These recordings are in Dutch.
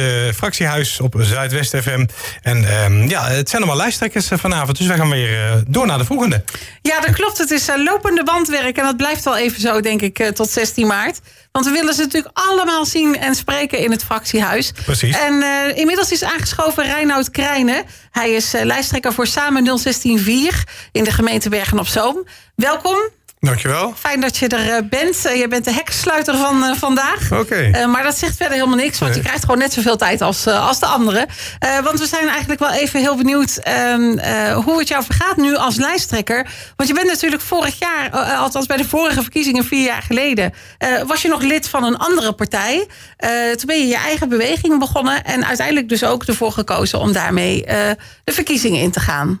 het fractiehuis op Zuidwest FM. En ehm, ja, het zijn allemaal lijsttrekkers vanavond. Dus wij gaan weer door naar de volgende. Ja, dat klopt. Het is lopende bandwerk. En dat blijft wel even zo, denk ik, tot 16 maart. Want we willen ze natuurlijk allemaal zien en spreken in het fractiehuis. Precies. En inmiddels is aangeschoven Reinoud Krijnen. Hij is lijsttrekker voor Samen 016-4 in de gemeente Bergen op Zoom. Welkom. Dankjewel. Fijn dat je er eh, bent. Eh, je bent de heksluiter van uh, vandaag. Oké. maar dat zegt verder helemaal niks, want je krijgt gewoon net zoveel tijd als, als de anderen. want we zijn eigenlijk wel even heel benieuwd ehm, hoe het jou vergaat nu als lijsttrekker. Want je bent natuurlijk vorig jaar, althans bij de vorige verkiezingen vier jaar geleden, was je nog lid van een andere partij. toen ben je je eigen beweging begonnen en uiteindelijk dus ook ervoor gekozen om daarmee de verkiezingen in te gaan.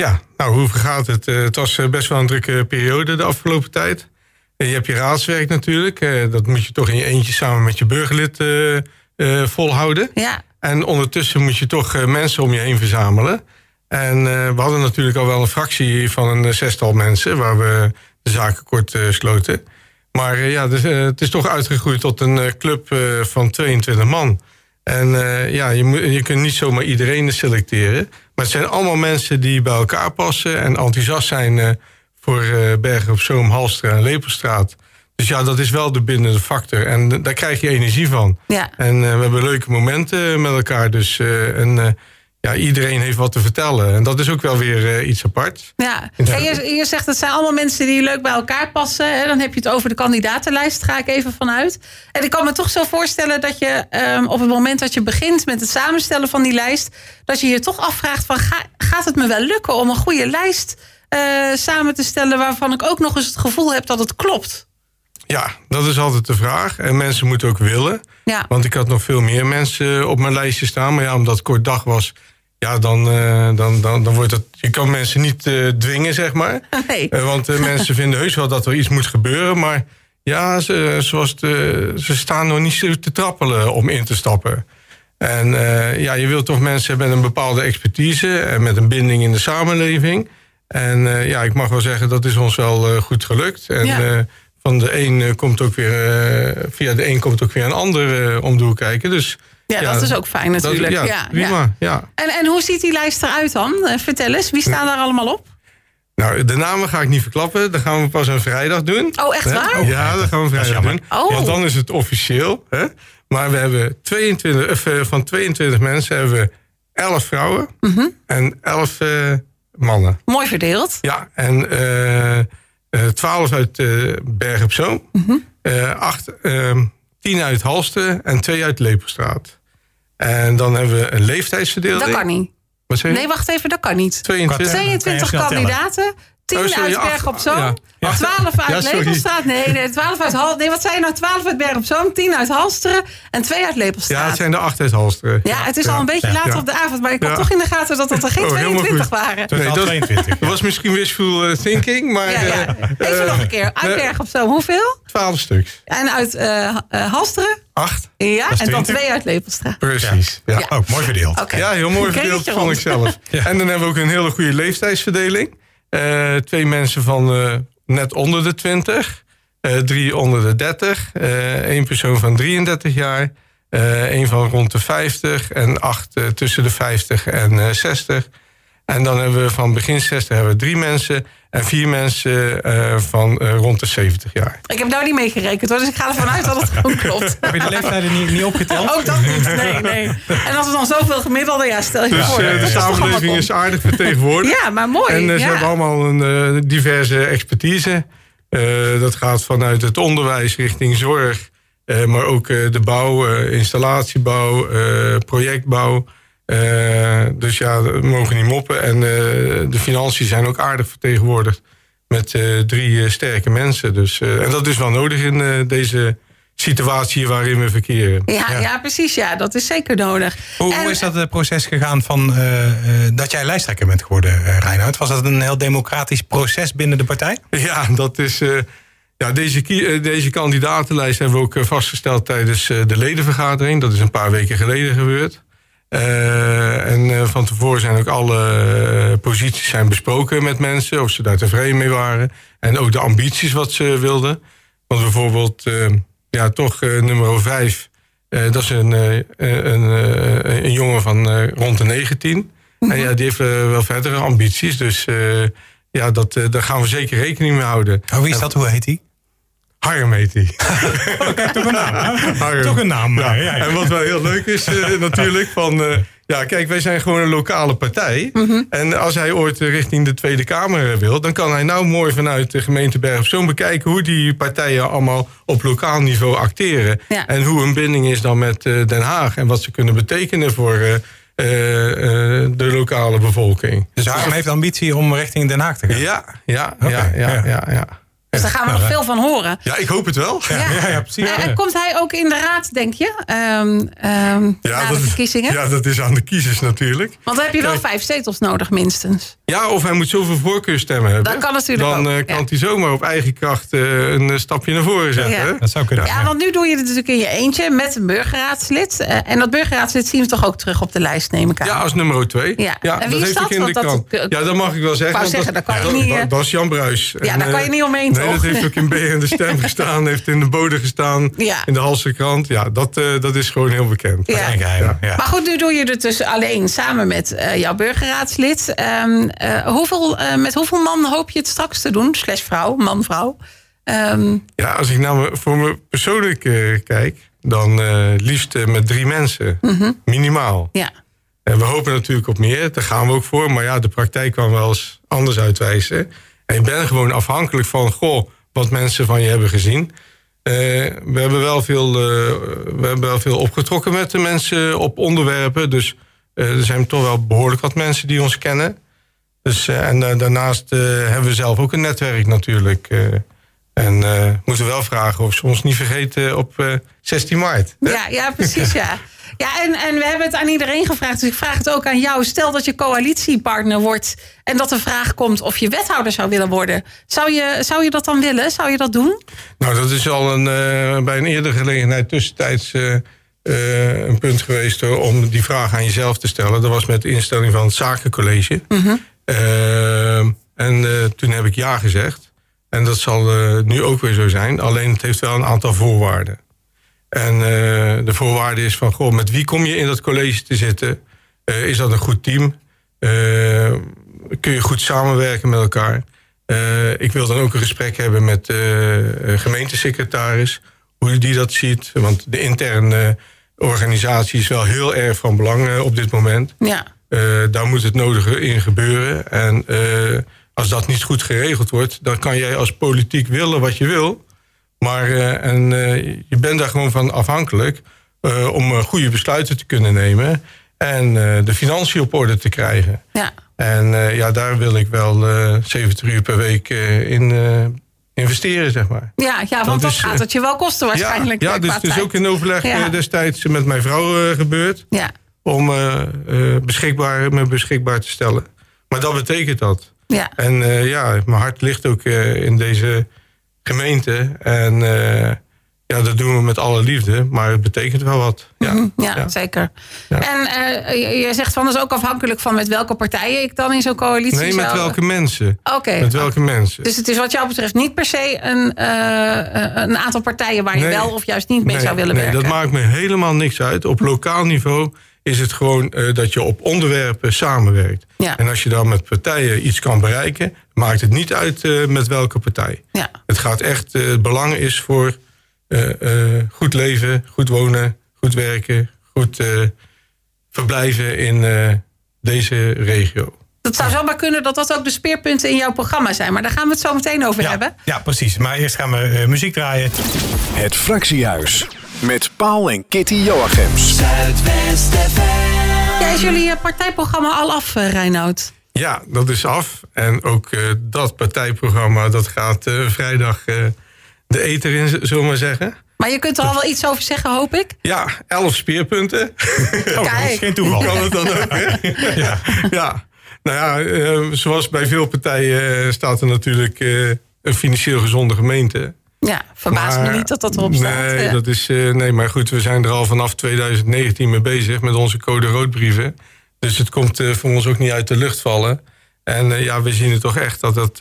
Ja, nou, hoe vergaat het? Eh, het was eh, best wel een drukke periode de afgelopen tijd. Je hebt je raadswerk natuurlijk. Eh, dat moet je toch in je eentje samen met je burgerlid volhouden. Ja. En ondertussen moet je toch mensen om je heen verzamelen. En we hadden natuurlijk al wel een fractie van een zestal mensen... waar we de zaken kort sloten. Maar ja, dus, het is toch uitgegroeid tot een club van 22 man. En ja, je, moet, je kunt niet zomaar iedereen selecteren... Maar het zijn allemaal mensen die bij elkaar passen en enthousiast zijn uh, voor uh, Bergen op Zoom, Halstra en Lepelstraat. Dus ja, dat is wel de bindende factor. En daar krijg je energie van. Ja. En uh, we hebben leuke momenten met elkaar. Dus en, ja, iedereen heeft wat te vertellen. En dat is ook wel weer iets apart. Ja, en je, je zegt het zijn allemaal mensen die leuk bij elkaar passen. Hè? Dan heb je het over de kandidatenlijst, ga ik even vanuit. En ik kan me toch zo voorstellen dat je um, op het moment dat je begint met het samenstellen van die lijst, dat je je toch afvraagt van ga, gaat het me wel lukken om een goede lijst uh, samen te stellen waarvan ik ook nog eens het gevoel heb dat het klopt? Ja, dat is altijd de vraag. En mensen moeten ook willen. Ja. Want ik had nog veel meer mensen op mijn lijstje staan. Maar ja, omdat het kort dag was, ja, dan, uh, dan, dan, dan wordt het. Je kan mensen niet uh, dwingen, zeg maar. Nee. Uh, want mensen vinden heus wel dat er iets moet gebeuren. Maar ja, ze, zoals de, ze staan nog niet zo te trappelen om in te stappen. En ja, je wilt toch mensen met een bepaalde expertise en met een binding in de samenleving. En ja, ik mag wel zeggen, dat is ons wel goed gelukt. En ja. Van de een komt ook weer, via de een komt ook weer een ander om de hoek kijken. Dus ja, ja, dat is ook fijn natuurlijk. Dat, ja, prima. Ja. En, en hoe ziet die lijst eruit dan? Vertel eens, wie staan daar allemaal op? Nou, de namen ga ik niet verklappen. Dat gaan we pas een vrijdag doen. Oh, echt waar? Ja, dat gaan we vrijdag doen. Oh. Want dan is het officieel. Hè? Maar we hebben 22, uh, van 22 mensen hebben we 11 vrouwen mm -hmm. en 11 uh, mannen. Mooi verdeeld. Ja, en uh, 12 uit Berg op Zoom. Mm -hmm. 8, 10 uit Halsten en 2 uit Lepelstraat. En dan hebben we een leeftijdsverdeling. Dat kan niet. Wat zeg je? Nee, wacht even, dat kan niet. 22, 22 kandidaten. 10 Oh, sorry, uit Berg op Zoom. ja. Ja. 12 uit Ja. Lepelstraat. Nee, nee, 12 uit Hal. Nee, wat zei je nou? 12 uit Berg op Zoom, 10 uit Halsteren en 2 uit Lepelstraat. Ja, het zijn de 8 uit Halsteren. Ja, het is al een beetje Ja. later Ja. op de avond, maar ik had Ja. toch in de gaten dat het er geen Oh, helemaal 22 goed. waren. Totaal dat, 22. dat was misschien wishful eh, thinking, maar Ja, ja. eh, Even eh, nog een keer. Uit Berg op Zoom, hoeveel? 12 stuks. En uit eh eh, Halsteren? 8. Ja, en dan 20. 2 uit Lepelstraat. Precies. Ja. Ja. Ook mooi verdeeld. Ja, heel mooi verdeeld, vond ik zelf. En dan hebben we ook een hele goede leeftijdsverdeling. Eh, twee mensen van eh, net onder de 20. eh, drie onder de 30. eh één persoon van 33 jaar. één van rond de 50. En acht tussen de 50 en eh 60. En dan hebben we van begin 60 hebben we drie mensen. En vier mensen eh, van eh, rond de 70 jaar. Ik heb nou niet meegerekend hoor, dus ik ga ervan uit dat het gewoon klopt. Heb je de leeftijden niet, niet opgeteld? Ook dat niet, nee, nee. En als we dan zoveel gemiddelde, ja, stel je Dus voor. eh, de samenleving is aardig vertegenwoordigd. Ja, maar mooi. En ze ja. hebben allemaal een diverse expertise. Eh, dat gaat vanuit het onderwijs richting zorg. eh, maar ook eh, de bouw, installatiebouw, eh, projectbouw. Eh, dus ja, we mogen niet moppen. En eh, de financiën zijn ook aardig vertegenwoordigd. Met eh, drie eh, sterke mensen. Dus, eh, en dat is wel nodig in eh, deze situatie waarin we verkeren. Ja, ja. precies. Ja, dat is zeker nodig. Hoe, En- hoe is dat het proces gegaan van eh, eh, dat jij lijsttrekker bent geworden, uh, Reinoud? Was dat een heel democratisch proces binnen de partij? Ja, dat is. eh, ja, deze, deze kandidatenlijst hebben we ook vastgesteld tijdens eh, de ledenvergadering. Dat is een paar weken geleden gebeurd. Eh, en eh, van tevoren zijn ook alle eh, posities zijn besproken met mensen, of ze daar tevreden mee waren. En ook de ambities wat ze wilden. Want bijvoorbeeld, eh, ja, toch eh, nummer vijf dat is een, een, een, jongen van rond de 19. En ja, die heeft wel verdere ambities. Dus ja, dat, daar gaan we zeker rekening mee houden. Oh, wie is dat? Hoe heet hij? Harm heet hij. Oké, toch een naam. Toch een naam. Ja. Ja, En wat wel heel leuk is natuurlijk van... Ja, kijk, wij zijn gewoon een lokale partij. Mhm. En als hij ooit richting de Tweede Kamer wil... dan kan hij nou mooi vanuit de gemeente Berg op Zoom bekijken... hoe die partijen allemaal op lokaal niveau acteren. En hoe hun binding is dan met eh, Den Haag. En wat ze kunnen betekenen voor... Uh, de lokale bevolking. Dus hij heeft ambitie om richting Den Haag te gaan? Ja, ja, ja, ja, ja, ja. Dus daar gaan we nog veel van horen. Ja, ik hoop het wel. Ja, ja, precies. En komt hij ook in de raad, denk je? Um, ja, na de verkiezingen? ja, dat is aan de kiezers natuurlijk. Want dan heb je wel vijf zetels nodig, minstens. Ja, of hij moet zoveel voorkeurstemmen hebben. Dat kan natuurlijk Dan uh, kan hij zomaar op eigen kracht uh, een stapje naar voren zetten. Ja. Dat zou kunnen. Ja, want nu doe je het natuurlijk in je eentje met een burgerraadslid. Uh, en dat burgerraadslid zien we toch ook terug op de lijst, neem ik aan. Ja, als nummer twee. Ja, ja en wie dat is dat? in de kant. ja, dat mag ik wel zeggen. Ik zeggen, dat, kan je niet, dat, is Jan Bruis. Ja, daar kan je niet omheen, Nee, dat heeft ook in B in de stem gestaan, heeft in de bode gestaan, in de Halsekrant. Ja, dat, uh, dat is gewoon heel bekend. Ja. Ja. Ja. Maar goed, nu doe je het dus alleen samen met uh, jouw burgerraadslid. Um, uh, hoeveel, met hoeveel man hoop je het straks te doen? Slash vrouw, man, vrouw. Um, ja, als ik nou voor me persoonlijk kijk, dan liefst met drie mensen. Mm -hmm. Minimaal. Ja. En we hopen natuurlijk op meer, daar gaan we ook voor. Maar ja, de praktijk kan wel eens anders uitwijzen. En je bent gewoon afhankelijk van, goh, wat mensen van je hebben gezien. Uh, we, hebben wel veel, uh, we hebben wel veel opgetrokken met de mensen op onderwerpen. Dus uh, er zijn toch wel behoorlijk wat mensen die ons kennen. Dus, en daarnaast hebben we zelf ook een netwerk natuurlijk. En moeten we wel vragen of ze ons niet vergeten op 16 maart. Ja, ja, precies ja. Ja, en, en we hebben het aan iedereen gevraagd. Dus ik vraag het ook aan jou. Stel dat je coalitiepartner wordt en dat de vraag komt of je wethouder zou willen worden. Zou je, zou je dat dan willen? Zou je dat doen? Nou, dat is al een, uh, bij een eerdere gelegenheid tussentijds uh, uh, een punt geweest om die vraag aan jezelf te stellen. Dat was met de instelling van het Zakencollege. Mm -hmm. en toen heb ik ja gezegd. En dat zal nu ook weer zo zijn. Alleen het heeft wel een aantal voorwaarden. En uh, de voorwaarde is van, goh, met wie kom je in dat college te zitten? Uh, is dat een goed team? Kun je goed samenwerken met elkaar? ik wil dan ook een gesprek hebben met de gemeentesecretaris. Hoe die dat ziet. Want de interne organisatie is wel heel erg van belang op dit moment. Ja. daar moet het nodige in gebeuren. En als dat niet goed geregeld wordt... dan kan jij als politiek willen wat je wil... Maar uh, en, uh, je bent daar gewoon van afhankelijk uh, om goede besluiten te kunnen nemen en de financiën op orde te krijgen. Ja. En ja, daar wil ik wel 70 uur per week in investeren, zeg maar. Ja, ja want dat, gaat het je wel kosten waarschijnlijk. Ja, ja dus het is ook in overleg ja. destijds met mijn vrouw gebeurd. Ja. Om beschikbaar, me beschikbaar te stellen. Maar dat betekent dat. Ja. En ja, mijn hart ligt ook in deze gemeente. En uh, ja, dat doen we met alle liefde, maar het betekent wel wat. Ja, mm -hmm, ja, ja. zeker. Ja. En je zegt van dat is ook afhankelijk van met welke partijen ik dan in zo'n coalitie Nee, met zou... welke mensen. Oké. Okay. Met welke mensen. Dus het is wat jou betreft niet per se een, een aantal partijen waar je nee, wel of juist niet mee nee, zou willen nee, werken. dat maakt me helemaal niks uit. Op lokaal niveau is het gewoon uh, dat je op onderwerpen samenwerkt. Ja. En als je dan met partijen iets kan bereiken, maakt het niet uit uh, met welke partij. Ja. Het gaat echt, uh, het belang is voor goed leven, goed wonen, goed werken, goed verblijven in deze regio. Het zou zomaar kunnen dat dat ook de speerpunten in jouw programma zijn. Maar daar gaan we het zo meteen over ja, hebben. Ja, precies. Maar eerst gaan we muziek draaien. Het Fractiehuis. Met Paul en Kitty Joachims. Ja, is jullie partijprogramma al af, Reinoud? Ja, dat is af. En ook uh, dat partijprogramma dat gaat uh, vrijdag uh, de eter in, zullen we maar zeggen. Maar je kunt er al wel iets over zeggen, hoop ik? Ja, elf speerpunten. Oh, dat is geen toeval. Hoe kan het dan ook, hè? ja. ja. Nou ja, zoals bij veel partijen staat er natuurlijk een financieel gezonde gemeente. Ja, verbaast me niet dat dat erop staat. Nee, ja. dat is, uh, nee, maar goed, we zijn er al vanaf 2019 mee bezig met onze code roodbrieven. Dus het komt uh, voor ons ook niet uit de lucht vallen. En uh, ja, we zien het toch echt dat dat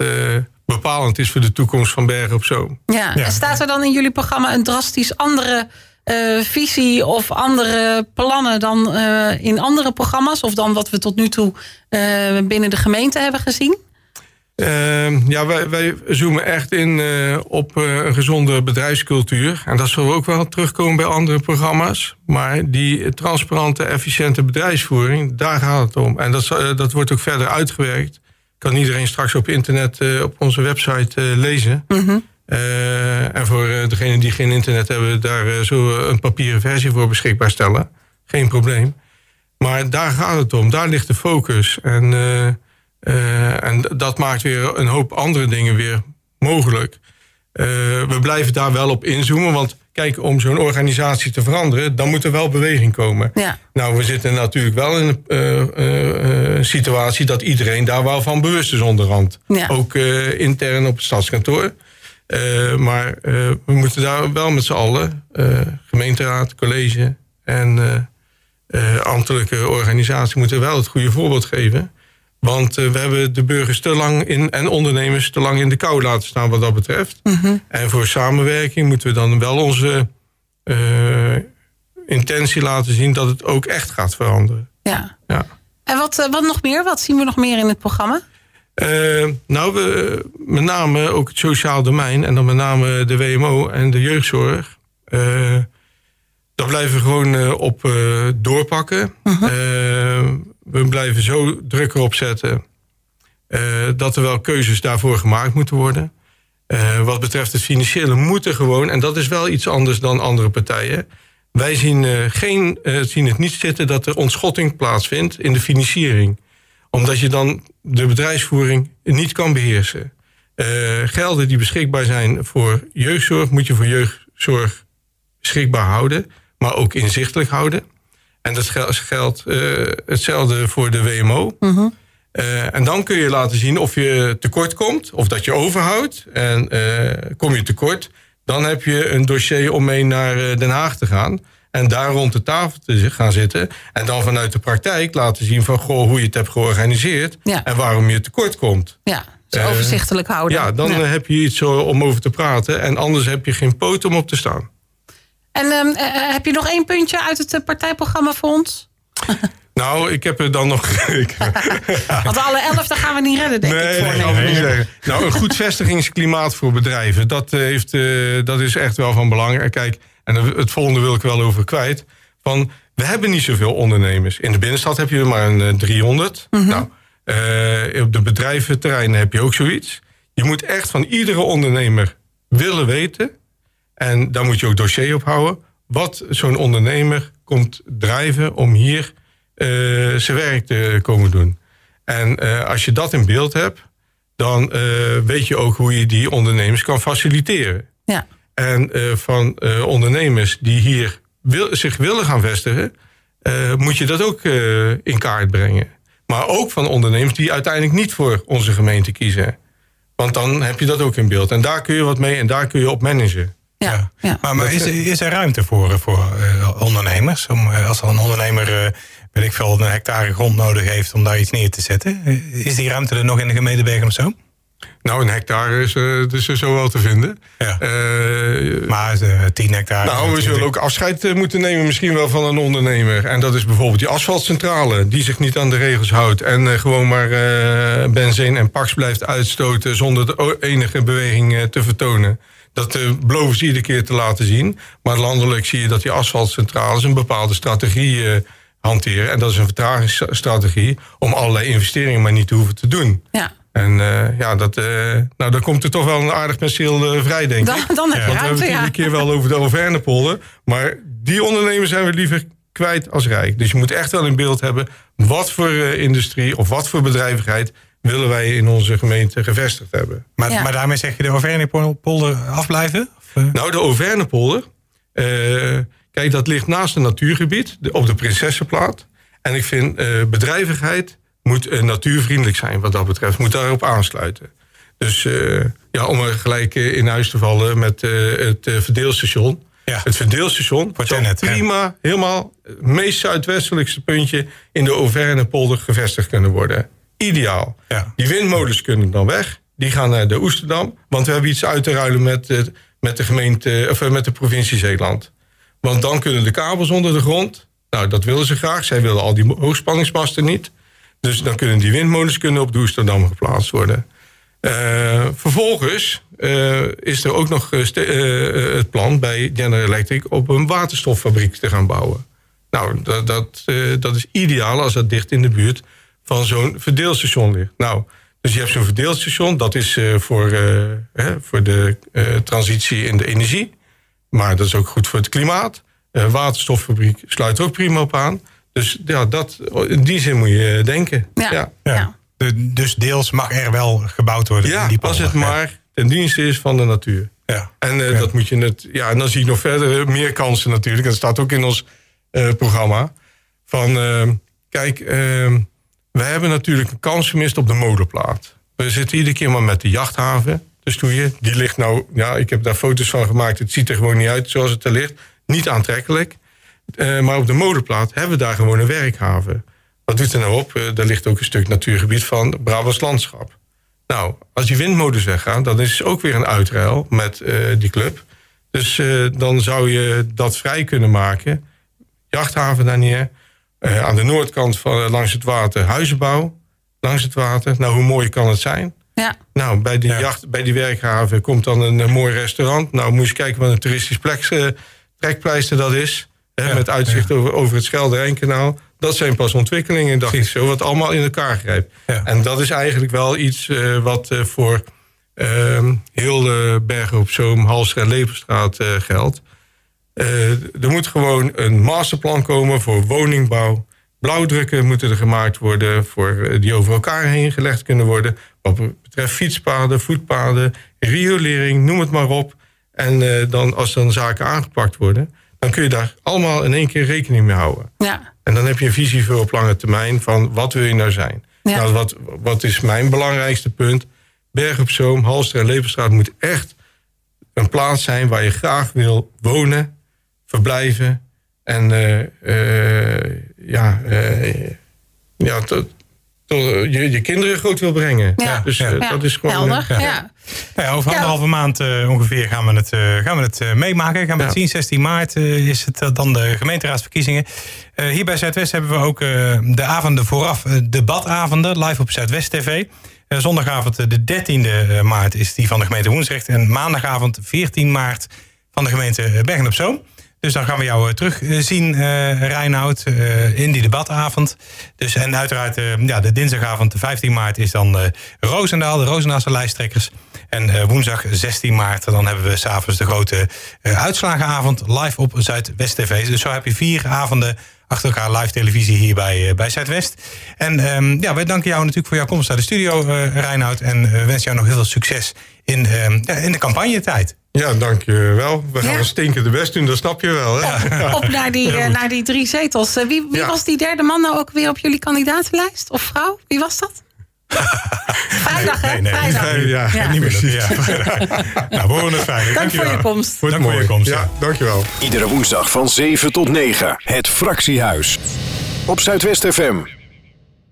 bepalend is voor de toekomst van Bergen op Zoom. Ja. ja. en staat er dan in jullie programma een drastisch andere eh, visie of andere plannen dan eh, in andere programma's? Of dan wat we tot nu toe eh, binnen de gemeente hebben gezien? Ehm, ja, wij, wij zoomen echt in eh, op eh, een gezonde bedrijfscultuur. En dat zullen we ook wel terugkomen bij andere programma's. Maar die transparante, efficiënte bedrijfsvoering, daar gaat het om. En dat, eh, dat wordt ook verder uitgewerkt. Kan iedereen straks op internet, op onze website lezen. Eh, en voor degenen die geen internet hebben, daar zullen we een papieren versie voor beschikbaar stellen. Geen probleem. Maar daar gaat het om. Daar ligt de focus. En, eh, en dat maakt weer een hoop andere dingen weer mogelijk. Eh, we blijven daar wel op inzoomen. Want kijk, om zo'n organisatie te veranderen, dan moet er wel beweging komen. Ja. Nou, we zitten natuurlijk wel in een eh, situatie dat iedereen daar wel van bewust is onderhand. Ja. Ook intern op het stadskantoor. Maar we moeten daar wel met z'n allen, gemeenteraad, college en ambtelijke organisatie, moeten wel het goede voorbeeld geven. Want eh, we hebben de burgers te lang in, en ondernemers te lang in de kou laten staan wat dat betreft. En voor samenwerking moeten we dan wel onze eh, intentie laten zien dat het ook echt gaat veranderen. Ja. Ja. En wat, eh, wat nog meer? Wat zien we nog meer in het programma? Nou, we, met name ook het sociaal domein en dan met name de WMO en de jeugdzorg. eh daar blijven we gewoon op doorpakken. Eh, we blijven zo druk erop zetten eh, dat er wel keuzes daarvoor gemaakt moeten worden. Eh, wat betreft het financiële moeten gewoon, en dat is wel iets anders dan andere partijen. Wij zien, eh, geen, zien het niet zitten dat er ontschotting plaatsvindt in de financiering omdat je dan de bedrijfsvoering niet kan beheersen. Eh, gelden die beschikbaar zijn voor jeugdzorg, moet je voor jeugdzorg beschikbaar houden, maar ook inzichtelijk houden. En dat gel- geldt eh, hetzelfde voor de WMO. Eh, en dan kun je laten zien of je tekort komt, of dat je overhoudt. En eh, kom je tekort, dan heb je een dossier om mee naar Den Haag te gaan. En daar rond de tafel te gaan zitten. En dan vanuit de praktijk laten zien van goh, hoe je het hebt georganiseerd. Ja. En waarom je tekort komt. Ja, dus Eh, overzichtelijk houden. Ja, dan heb je iets zo om over te praten. En anders heb je geen poot om op te staan. En ehm, eh, eh, heb je nog één puntje uit het eh, partijprogramma voor ons? Nou, ik heb er dan nog. Want alle elf, daar gaan we niet redden, denk ik. Nee, ik niet zeggen. Nou, een goed vestigingsklimaat voor bedrijven, dat, heeft, dat is echt wel van belang. En Kijk, en het volgende wil ik wel over kwijt. Van, we hebben niet zoveel ondernemers. In de binnenstad heb je er maar een eh, 300. Nou, eh, op de bedrijventerreinen heb je ook zoiets. Je moet echt van iedere ondernemer willen weten. En daar moet je ook dossier op houden. Wat zo'n ondernemer komt drijven om hier eh, zijn werk te komen doen. En eh, als je dat in beeld hebt, dan eh, weet je ook hoe je die ondernemers kan faciliteren. Ja. En van ondernemers die hier wil, zich willen gaan vestigen, moet je dat ook in kaart brengen. Maar ook van ondernemers die uiteindelijk niet voor onze gemeente kiezen. Want dan heb je dat ook in beeld. En daar kun je wat mee en daar kun je op managen. Ja. Ja. Maar, maar is, is er ruimte voor, voor eh, ondernemers? Om, eh, als er een ondernemer, eh, weet ik veel, een hectare grond nodig heeft om daar iets neer te zetten. Is die ruimte er nog in de gemeente Bergen of zo? Nou, een hectare is, eh, dus er zo wel te vinden. Ja. Eh, Maar eh, 10 hectare. Nou, we zullen ook afscheid moeten nemen misschien wel van een ondernemer. En dat is bijvoorbeeld die asfaltcentrale... die zich niet aan de regels houdt... en eh, gewoon maar eh benzine en pax blijft uitstoten... zonder enige beweging eh, te vertonen. Dat eh, beloven ze iedere keer te laten zien. Maar landelijk zie je dat die asfaltcentrales... een bepaalde strategie eh, hanteren. En dat is een vertragingsstrategie... om allerlei investeringen maar niet te hoeven te doen. Ja. En eh, ja, dat, nou, dan komt er toch wel een aardig penseel eh, vrij, denk ik. Dan, dan heb je Want we hebben het ja. iedere keer wel over de Auvernepolder. Maar die ondernemers zijn we liever kwijt als rijk. Dus je moet echt wel in beeld hebben... wat voor industrie of wat voor bedrijvigheid... willen wij in onze gemeente gevestigd hebben. Maar, Ja. maar daarmee zeg je de Auvergne-polder afblijven? Of, eh? Nou, de Auvernepolder... eh, kijk, dat ligt naast een natuurgebied... op de Prinsessenplaat. En ik vind eh, bedrijvigheid moet natuurvriendelijk zijn wat dat betreft. Moet daarop aansluiten. Dus eh, ja, om er gelijk in huis te vallen met eh, het verdeelstation... Ja. Het verdeelstation zou ja. prima, helemaal het meest zuidwestelijkste puntje in de Auvernepolder gevestigd kunnen worden. Ideaal. Ja. Die windmolens kunnen dan weg. Die gaan naar de Oesterdam. Want we hebben iets uit te ruilen met, eh, met de gemeente of eh, met de provincie Zeeland. Want dan kunnen de kabels onder de grond. Nou, dat willen ze graag. Zij willen al die hoogspanningsmasten niet. Dus dan kunnen die windmolens kunnen op Doesterdam geplaatst worden. Uh, vervolgens uh, is er ook nog uh, het plan bij General Electric op een waterstoffabriek te gaan bouwen. Nou, dat, dat, dat is ideaal als dat dicht in de buurt van zo'n verdeelstation ligt. Nou, dus je hebt zo'n verdeelstation, dat is voor, voor de transitie in de energie. Maar dat is ook goed voor het klimaat. waterstoffabriek sluit ook prima op aan. Dus ja, dat, in die zin moet je denken. ja. ja dus deels mag er wel gebouwd worden ja, in die als het maar ten dienste is van de natuur. Ja. En uh, dat moet je net. Ja, en dan zie ik nog verder eh, meer kansen natuurlijk. Dat staat ook in ons uh, programma. Van uh, kijk, we hebben natuurlijk een kans gemist op de modeplaat. We zitten iedere keer maar met de jachthaven. De stoeien. Die ligt nou, ja, ik heb daar foto's van gemaakt. Het ziet er gewoon niet uit zoals het er ligt. Niet aantrekkelijk. maar op de modeplaat hebben we daar gewoon een werkhaven. Wat doet er nou op? Uh, daar ligt ook een stuk natuurgebied van Brabants landschap. Nou, als die windmolens weggaan, dan is het ook weer een uitruil met uh, die club. Dus dan zou je dat vrij kunnen maken. Jachthaven daar neer. Aan de noordkant van, langs het water huizenbouw. Langs het water. Nou, hoe mooi kan het zijn? Ja. Nou, bij die, ja. jacht, bij die werkhaven komt dan een, een, mooi restaurant. Nou, moet je kijken wat een toeristisch plek, trekpleister dat is. Hè, ja. Met uitzicht over, over het Schelde-Rijnkanaal dat zijn pas ontwikkelingen, dacht ik zo, wat allemaal in elkaar grijpt. Ja. En dat is eigenlijk wel iets uh, wat uh, voor uh, heel de Bergen op Zoom, Halster en Leverstraat uh, geldt. er moet gewoon een masterplan komen voor woningbouw. Blauwdrukken moeten er gemaakt worden voor, die over elkaar heen gelegd kunnen worden. Wat betreft fietspaden, voetpaden, riolering, noem het maar op. En dan, als dan zaken aangepakt worden, dan kun je daar allemaal in één keer rekening mee houden. Ja. En dan heb je een visie voor op lange termijn van wat wil je nou zijn. Ja. Nou, wat, wat is mijn belangrijkste punt? Berg op Zoom, Halster en Leverstraat moet echt een plaats zijn waar je graag wil wonen, verblijven en uh, uh, ja, uh, ja tot, je, je kinderen groot wil brengen. Ja. Dus ja. dat is gewoon. Helder, ja. ja. Ja, over anderhalve maand uh, ongeveer gaan we het, uh, gaan we het uh, meemaken. Gaan we het zien. 16 maart is het dan de gemeenteraadsverkiezingen. hier bij Zuidwest hebben we ook de avonden vooraf, debatavonden, live op Zuidwest TV. zondagavond de 13e maart is die van de gemeente Woensrecht. En maandagavond 14 maart van de gemeente Bergen op Zoom. Dus dan gaan we jou terugzien, uh, Reinoud, uh, in die debatavond. Dus, en uiteraard ja, de dinsdagavond, de 15 maart, is dan Roosendaal, de Roosendaalse lijsttrekkers. En woensdag 16 maart, dan hebben we s'avonds de grote uitslagenavond live op Zuidwest TV. Dus zo heb je vier avonden achter elkaar live televisie hier bij, bij Zuidwest. En um, ja, wij danken jou natuurlijk voor jouw komst naar de studio, Reinoud. En wensen jou nog heel veel succes in, in de campagnetijd. Ja, dankjewel. We gaan ja. stinken de best doen, dat snap je wel. Hè? Op, op naar, die, ja, naar die drie zetels. Wie, wie ja. was die derde man nou ook weer op jullie kandidatenlijst? Of vrouw? Wie was dat? Vrijdag, hè? Nee, nee, Vrijdag. Nee, ja, ja. niet meer. Ja, nou, we horen het fijn. Dank voor je komst. Dank voor je komst. Ja, dankjewel. Iedere woensdag van 7 tot 9. Het Fractiehuis. Op Zuidwest FM.